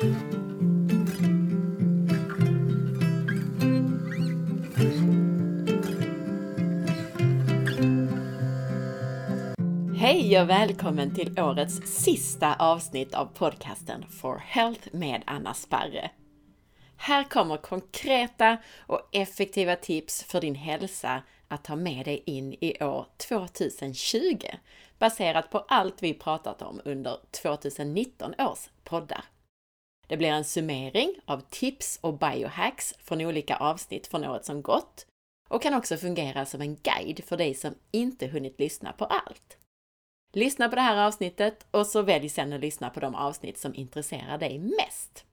Hej och välkommen till årets sista avsnitt av podcasten For Health med Anna Sparre. Här kommer konkreta och effektiva tips för din hälsa att ta med dig in i år 2020 baserat på allt vi pratat om under 2019 års poddar. Det blir en summering av tips och biohacks från olika avsnitt från året som gått och kan också fungera som en guide för dig som inte hunnit lyssna på allt. Lyssna på det här avsnittet och så välj sen att lyssna på de avsnitt som intresserar dig mest.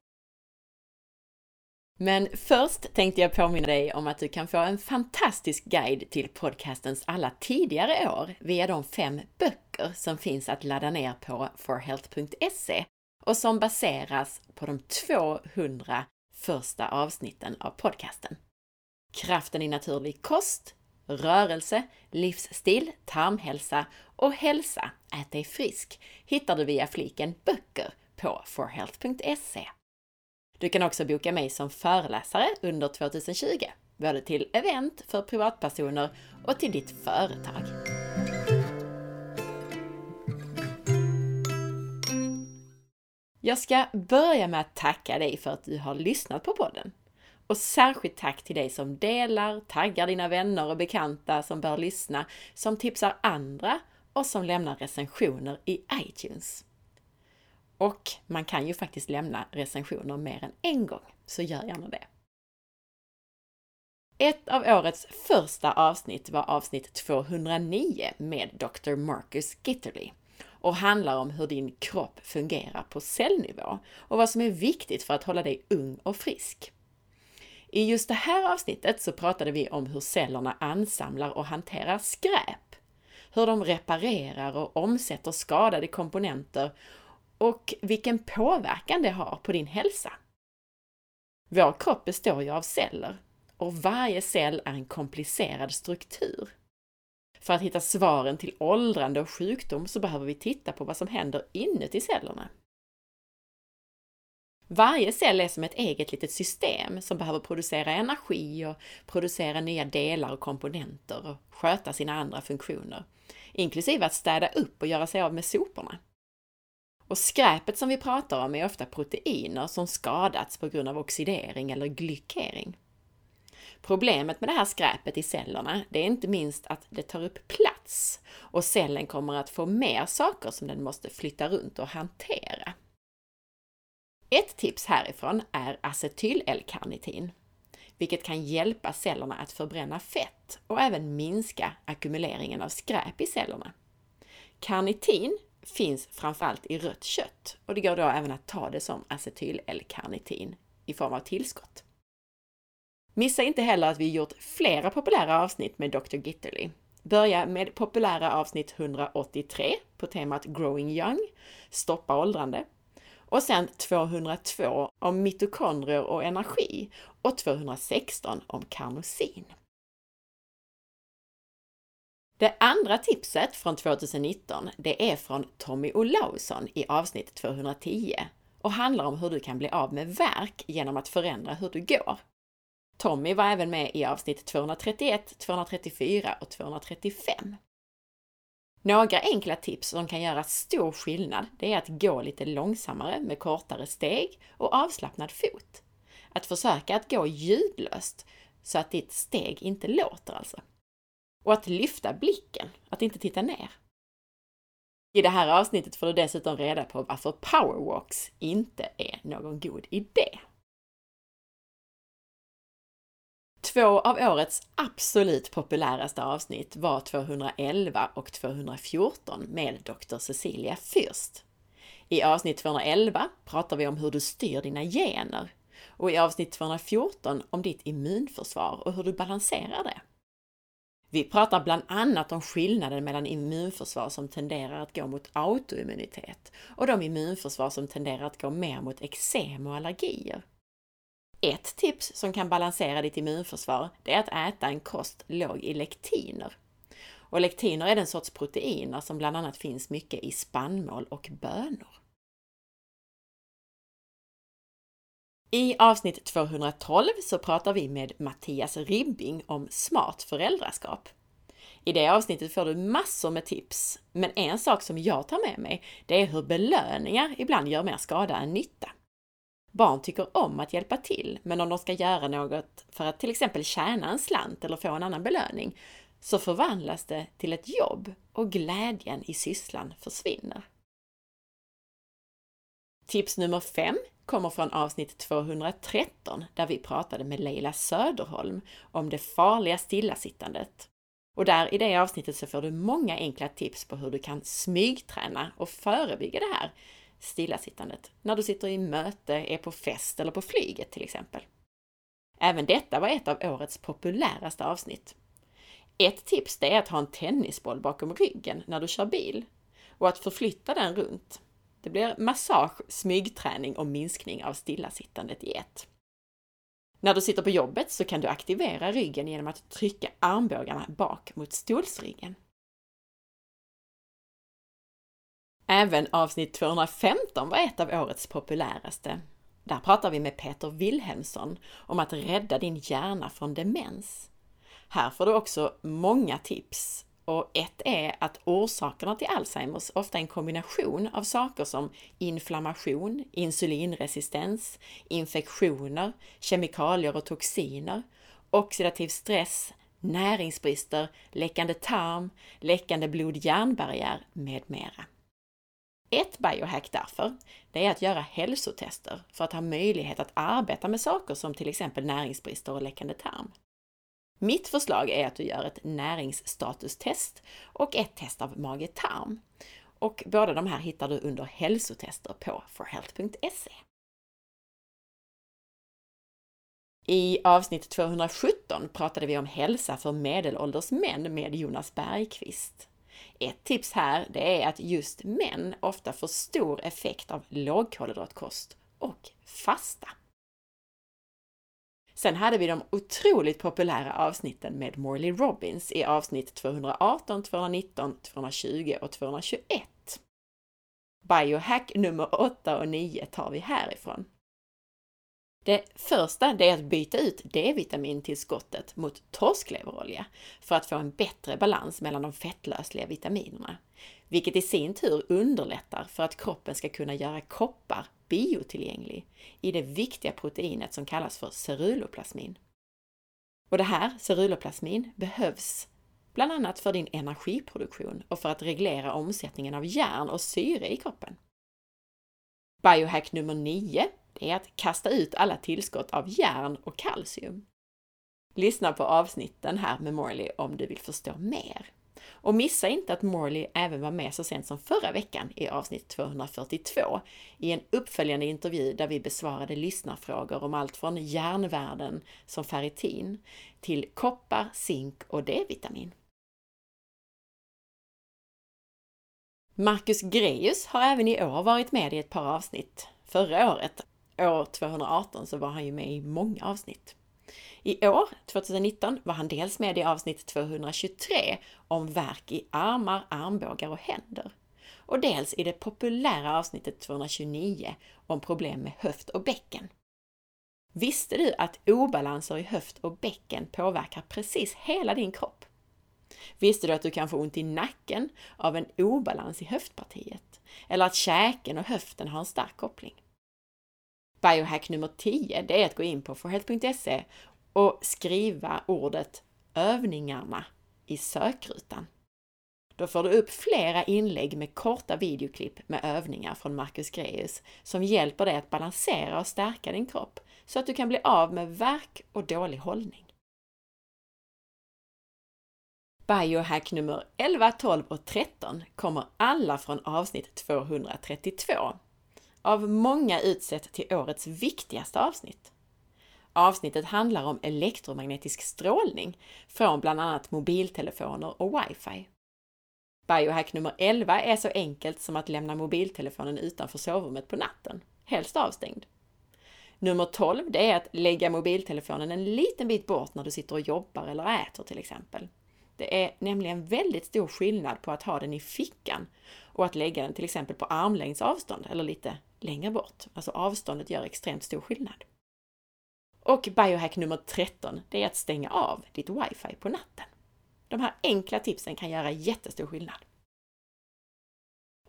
Men först tänkte jag påminna dig om att du kan få en fantastisk guide till podcastens alla tidigare år via de fem böcker som finns att ladda ner på forhealth.se och som baseras på de 200 första avsnitten av podcasten. Kraften i naturlig kost, rörelse, livsstil, tarmhälsa och hälsa, ät dig frisk hittar du via fliken böcker på forhealth.se. Du kan också boka mig som föreläsare under 2020, både till event för privatpersoner och till ditt företag. Jag ska börja med att tacka dig för att du har lyssnat på podden. Och särskilt tack till dig som delar, taggar dina vänner och bekanta som bör lyssna, som tipsar andra och som lämnar recensioner i iTunes. Och man kan ju faktiskt lämna recensioner mer än en gång, så gör gärna det. Ett av årets första avsnitt var avsnitt 209 med Dr. Marcus Gitterly och handlar om hur din kropp fungerar på cellnivå och vad som är viktigt för att hålla dig ung och frisk. I just det här avsnittet så pratade vi om hur cellerna ansamlar och hanterar skräp, hur de reparerar och omsätter skadade komponenter och vilken påverkan det har på din hälsa. Vår kropp består ju av celler och varje cell är en komplicerad struktur. För att hitta svaren till åldrande och sjukdom så behöver vi titta på vad som händer inuti cellerna. Varje cell är som ett eget litet system som behöver producera energi och producera nya delar och komponenter och sköta sina andra funktioner, inklusive att städa upp och göra sig av med soporna. Och skräpet som vi pratar om är ofta proteiner som skadats på grund av oxidering eller glykering. Problemet med det här skräpet i cellerna, det är inte minst att det tar upp plats och cellen kommer att få mer saker som den måste flytta runt och hantera. Ett tips härifrån är acetyl-L-karnitin, vilket kan hjälpa cellerna att förbränna fett och även minska ackumuleringen av skräp i cellerna. Karnitin finns framförallt i rött kött och det går då även att ta det som acetyl-L-karnitin i form av tillskott. Missa inte heller att vi gjort flera populära avsnitt med Dr. Gitterly. Börja med populära avsnitt 183 på temat Growing Young, Stoppa åldrande, och sen 202 om mitokondrier och energi och 216 om karnosin. Det andra tipset från 2019, det är från Tommy Olausson i avsnitt 210 och handlar om hur du kan bli av med värk genom att förändra hur du går. Tommy var även med i avsnitt 231, 234 och 235. Några enkla tips som kan göra stor skillnad, det är att gå lite långsammare med kortare steg och avslappnad fot. Att försöka att gå ljudlöst så att ditt steg inte låter alltså. Och att lyfta blicken, att inte titta ner. I det här avsnittet får du dessutom reda på varför powerwalks inte är någon god idé. Två av årets absolut populäraste avsnitt var 211 och 214 med Dr. Cecilia Fürst. I avsnitt 211 pratar vi om hur du styr dina gener och i avsnitt 214 om ditt immunförsvar och hur du balanserar det. Vi pratar bland annat om skillnaden mellan immunförsvar som tenderar att gå mot autoimmunitet och de immunförsvar som tenderar att gå mer mot eksem och allergier. Ett tips som kan balansera ditt immunförsvar, det är att äta en kost låg i lektiner. Och lektiner är den sorts proteiner som bland annat finns mycket i spannmål och bönor. I avsnitt 212 så pratar vi med Mattias Ribbing om smart föräldraskap. I det avsnittet får du massor med tips, men en sak som jag tar med mig, det är hur belöningar ibland gör mer skada än nytta. Barn tycker om att hjälpa till, men om de ska göra något för att till exempel tjäna en slant eller få en annan belöning, så förvandlas det till ett jobb och glädjen i sysslan försvinner. Tips nummer 5 kommer från avsnitt 213 där vi pratade med Leila Söderholm om det farliga stillasittandet. Och där i det avsnittet så får du många enkla tips på hur du kan smygträna och förebygga det här stillasittandet när du sitter i möte, är på fest eller på flyget till exempel. Även detta var ett av årets populäraste avsnitt. Ett tips det är att ha en tennisboll bakom ryggen när du kör bil och att förflytta den runt. Det blir massage, smygträning och minskning av stillasittandet i ett. När du sitter på jobbet så kan du aktivera ryggen genom att trycka armbågarna bak mot stolsryggen. Även avsnitt 215 var ett av årets populäraste. Där pratar vi med Peter Wilhelmsson om att rädda din hjärna från demens. Här får du också många tips och ett är att orsakerna till Alzheimers ofta är en kombination av saker som inflammation, insulinresistens, infektioner, kemikalier och toxiner, oxidativ stress, näringsbrister, läckande tarm, läckande blod-hjärnbarriär med mera. Ett biohack därför, det är att göra hälsotester för att ha möjlighet att arbeta med saker som till exempel näringsbrister och läckande tarm. Mitt förslag är att du gör ett näringsstatustest och ett test av mage-tarm. Och båda de här hittar du under hälsotester på forhealth.se. I avsnitt 217 pratade vi om hälsa för medelålders män med Jonas Bergqvist. Ett tips här, det är att just män ofta får stor effekt av lågkolhydratkost och fasta. Sen hade vi de otroligt populära avsnitten med Morley Robbins i avsnitt 218, 219, 220 och 221. Biohack nummer 8 och 9 tar vi härifrån. Det första det är att byta ut D-vitamintillskottet mot torskleverolja för att få en bättre balans mellan de fettlösliga vitaminerna, vilket i sin tur underlättar för att kroppen ska kunna göra koppar biotillgänglig i det viktiga proteinet som kallas för ceruloplasmin. Och det här, ceruloplasmin, behövs bland annat för din energiproduktion och för att reglera omsättningen av järn och syre i kroppen. Biohack nummer 9 är att kasta ut alla tillskott av järn och kalcium. Lyssna på avsnitten här med Morley om du vill förstå mer. Och missa inte att Morley även var med så sent som förra veckan i avsnitt 242 i en uppföljande intervju där vi besvarade lyssnarfrågor om allt från järnvärden som ferritin till koppar, zink och D-vitamin. Marcus Greus har även i år varit med i ett par avsnitt. Förra året, år 218, så var han ju med i många avsnitt. I år, 2019, var han dels med i avsnitt 223 om värk i armar, armbågar och händer och dels i det populära avsnittet 229 om problem med höft och bäcken. Visste du att obalanser i höft och bäcken påverkar precis hela din kropp? Visste du att du kan få ont i nacken av en obalans i höftpartiet? Eller att käken och höften har en stark koppling? Biohack nummer 10, det är att gå in på forhealth.se och skriva ordet övningarna i sökrutan. Då får du upp flera inlägg med korta videoklipp med övningar från Marcus Greus som hjälper dig att balansera och stärka din kropp så att du kan bli av med värk och dålig hållning. Biohack nummer 11, 12 och 13 kommer alla från avsnitt 232. Av många utsett till årets viktigaste avsnitt. Avsnittet handlar om elektromagnetisk strålning från bland annat mobiltelefoner och wifi. Biohack nummer 11 är så enkelt som att lämna mobiltelefonen utanför sovrummet på natten, helst avstängd. Nummer 12, det är att lägga mobiltelefonen en liten bit bort när du sitter och jobbar eller äter till exempel. Det är nämligen väldigt stor skillnad på att ha den i fickan och att lägga den till exempel på armlängds avstånd eller lite längre bort. Alltså avståndet gör extremt stor skillnad. Och biohack nummer 13, det är att stänga av ditt wifi på natten. De här enkla tipsen kan göra jättestor skillnad.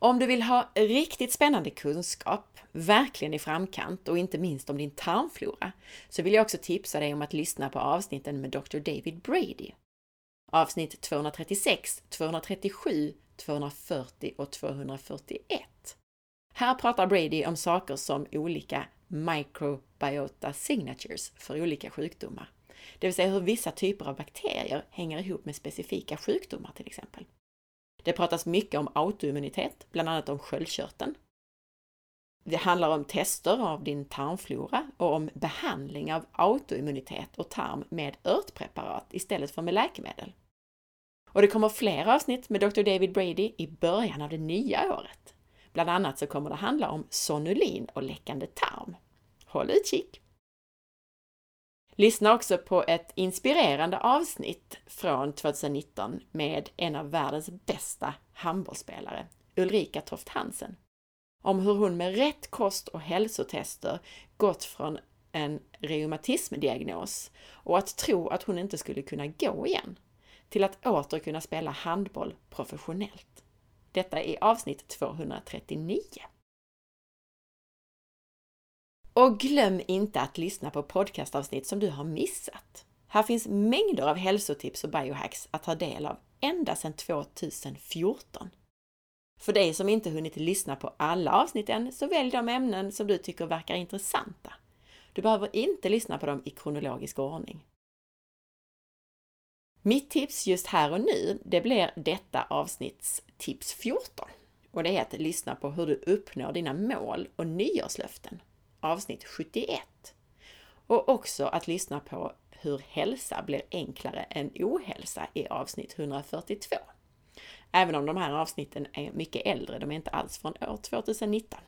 Om du vill ha riktigt spännande kunskap, verkligen i framkant och inte minst om din tarmflora, så vill jag också tipsa dig om att lyssna på avsnitten med Dr. David Brady. Avsnitt 236, 237, 240 och 241. Här pratar Brady om saker som olika microbiota signatures för olika sjukdomar. Det vill säga hur vissa typer av bakterier hänger ihop med specifika sjukdomar till exempel. Det pratas mycket om autoimmunitet, bland annat om sköldkörteln. Det handlar om tester av din tarmflora och om behandling av autoimmunitet och tarm med örtpreparat istället för med läkemedel. Och det kommer fler avsnitt med Dr. David Brady i början av det nya året. Bland annat så kommer det handla om sonulin och läckande tarm. Håll utkik! Lyssna också på ett inspirerande avsnitt från 2019 med en av världens bästa handbollsspelare, Ulrika Toft Hansen. Om hur hon med rätt kost och hälsotester gått från en reumatismdiagnos och att tro att hon inte skulle kunna gå igen, till att åter kunna spela handboll professionellt. Detta är avsnitt 239. Och glöm inte att lyssna på podcastavsnitt som du har missat. Här finns mängder av hälsotips och biohacks att ta del av ända sedan 2014. För dig som inte hunnit lyssna på alla avsnitt än, så välj de ämnen som du tycker verkar intressanta. Du behöver inte lyssna på dem i kronologisk ordning. Mitt tips just här och nu, det blir detta avsnitts tips 14. Och det är att lyssna på hur du uppnår dina mål och nyårslöften avsnitt 71. Och också att lyssna på hur hälsa blir enklare än ohälsa i avsnitt 142. Även om de här avsnitten är mycket äldre, de är inte alls från år 2019.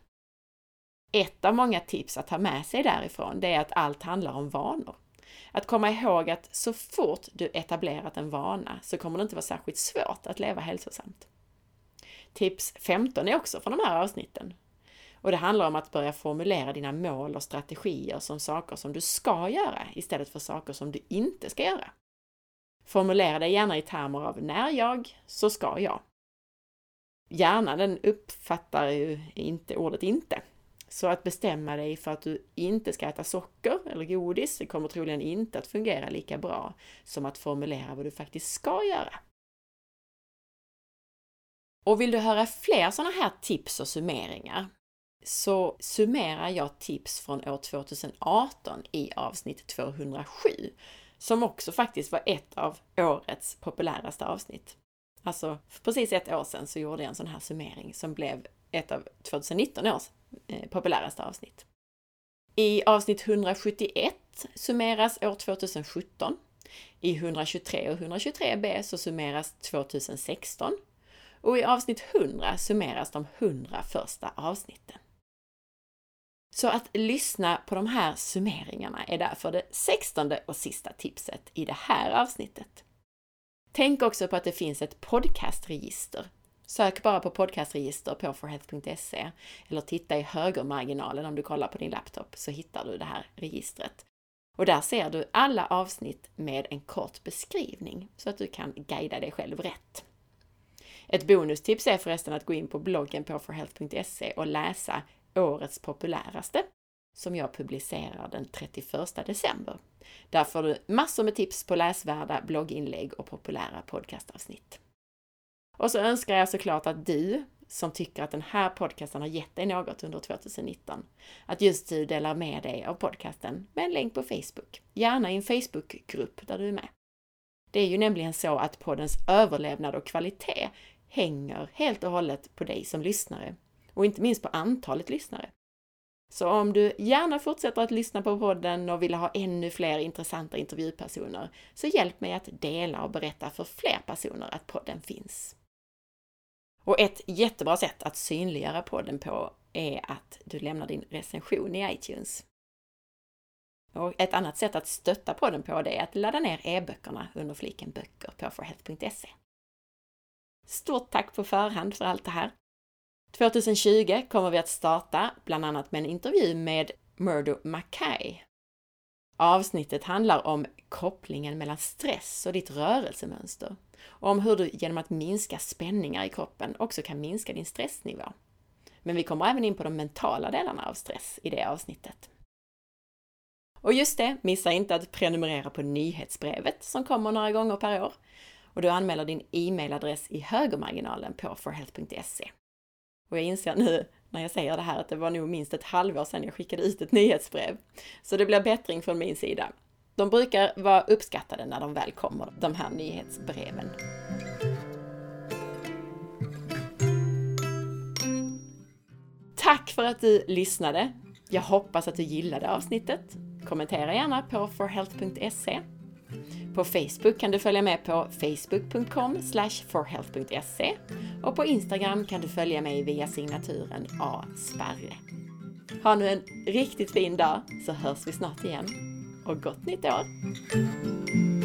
Ett av många tips att ta med sig därifrån, det är att allt handlar om vanor. Att komma ihåg att så fort du etablerat en vana så kommer det inte vara särskilt svårt att leva hälsosamt. Tips 15 är också från de här avsnitten. Och det handlar om att börja formulera dina mål och strategier som saker som du ska göra istället för saker som du inte ska göra. Formulera dig gärna i termer av när jag, så ska jag. Hjärnan den uppfattar ju inte ordet inte. Så att bestämma dig för att du inte ska äta socker eller godis det kommer troligen inte att fungera lika bra som att formulera vad du faktiskt ska göra. Och vill du höra fler sådana här tips och summeringar så summerar jag tips från år 2018 i avsnitt 207, som också faktiskt var ett av årets populäraste avsnitt. Alltså, för precis ett år sedan så gjorde jag en sån här summering som blev ett av 2019 års Eh, populäraste avsnitt. I avsnitt 171 summeras år 2017. I 123 och 123b så summeras 2016 och i avsnitt 100 summeras de 100 första avsnitten. Så att lyssna på de här summeringarna är därför det sextonde och sista tipset i det här avsnittet. Tänk också på att det finns ett podcastregister. Sök bara på podcastregister på forhealth.se eller titta i högermarginalen om du kollar på din laptop så hittar du det här registret. Och där ser du alla avsnitt med en kort beskrivning så att du kan guida dig själv rätt. Ett bonustips är förresten att gå in på bloggen på forhealth.se och läsa årets populäraste som jag publicerar den 31 december. Där får du massor med tips på läsvärda blogginlägg och populära podcastavsnitt. Och så önskar jag såklart att du som tycker att den här podcasten har gett dig något under 2019, att just du delar med dig av podcasten med en länk på Facebook, gärna i en Facebookgrupp där du är med. Det är ju nämligen så att poddens överlevnad och kvalitet hänger helt och hållet på dig som lyssnare och inte minst på antalet lyssnare. Så om du gärna fortsätter att lyssna på podden och vill ha ännu fler intressanta intervjupersoner, så hjälp mig att dela och berätta för fler personer att podden finns. Och ett jättebra sätt att synliggöra podden på är att du lämnar din recension i iTunes. Och ett annat sätt att stötta podden på det är att ladda ner e-böckerna under fliken böcker på forhealth.se. Stort tack på förhand för allt det här! 2020 kommer vi att starta bland annat med en intervju med Murdo Mackay. Avsnittet handlar om kopplingen mellan stress och ditt rörelsemönster och om hur du genom att minska spänningar i kroppen också kan minska din stressnivå. Men vi kommer även in på de mentala delarna av stress i det avsnittet. Och just det, missa inte att prenumerera på nyhetsbrevet som kommer några gånger per år. Och du anmäler din e-mailadress i högermarginalen på forhealth.se. Och jag inser nu när jag säger det här att det var nog minst ett halvår sedan jag skickade ut ett nyhetsbrev. Så det blir bättring från min sida. De brukar vara uppskattade när de väl kommer, de här nyhetsbreven. Tack för att du lyssnade! Jag hoppas att du gillade avsnittet. Kommentera gärna på forhealth.se. På Facebook kan du följa med på facebook.com forhealth.se och på Instagram kan du följa mig via signaturen asparre. Ha nu en riktigt fin dag så hörs vi snart igen och gott nytt år!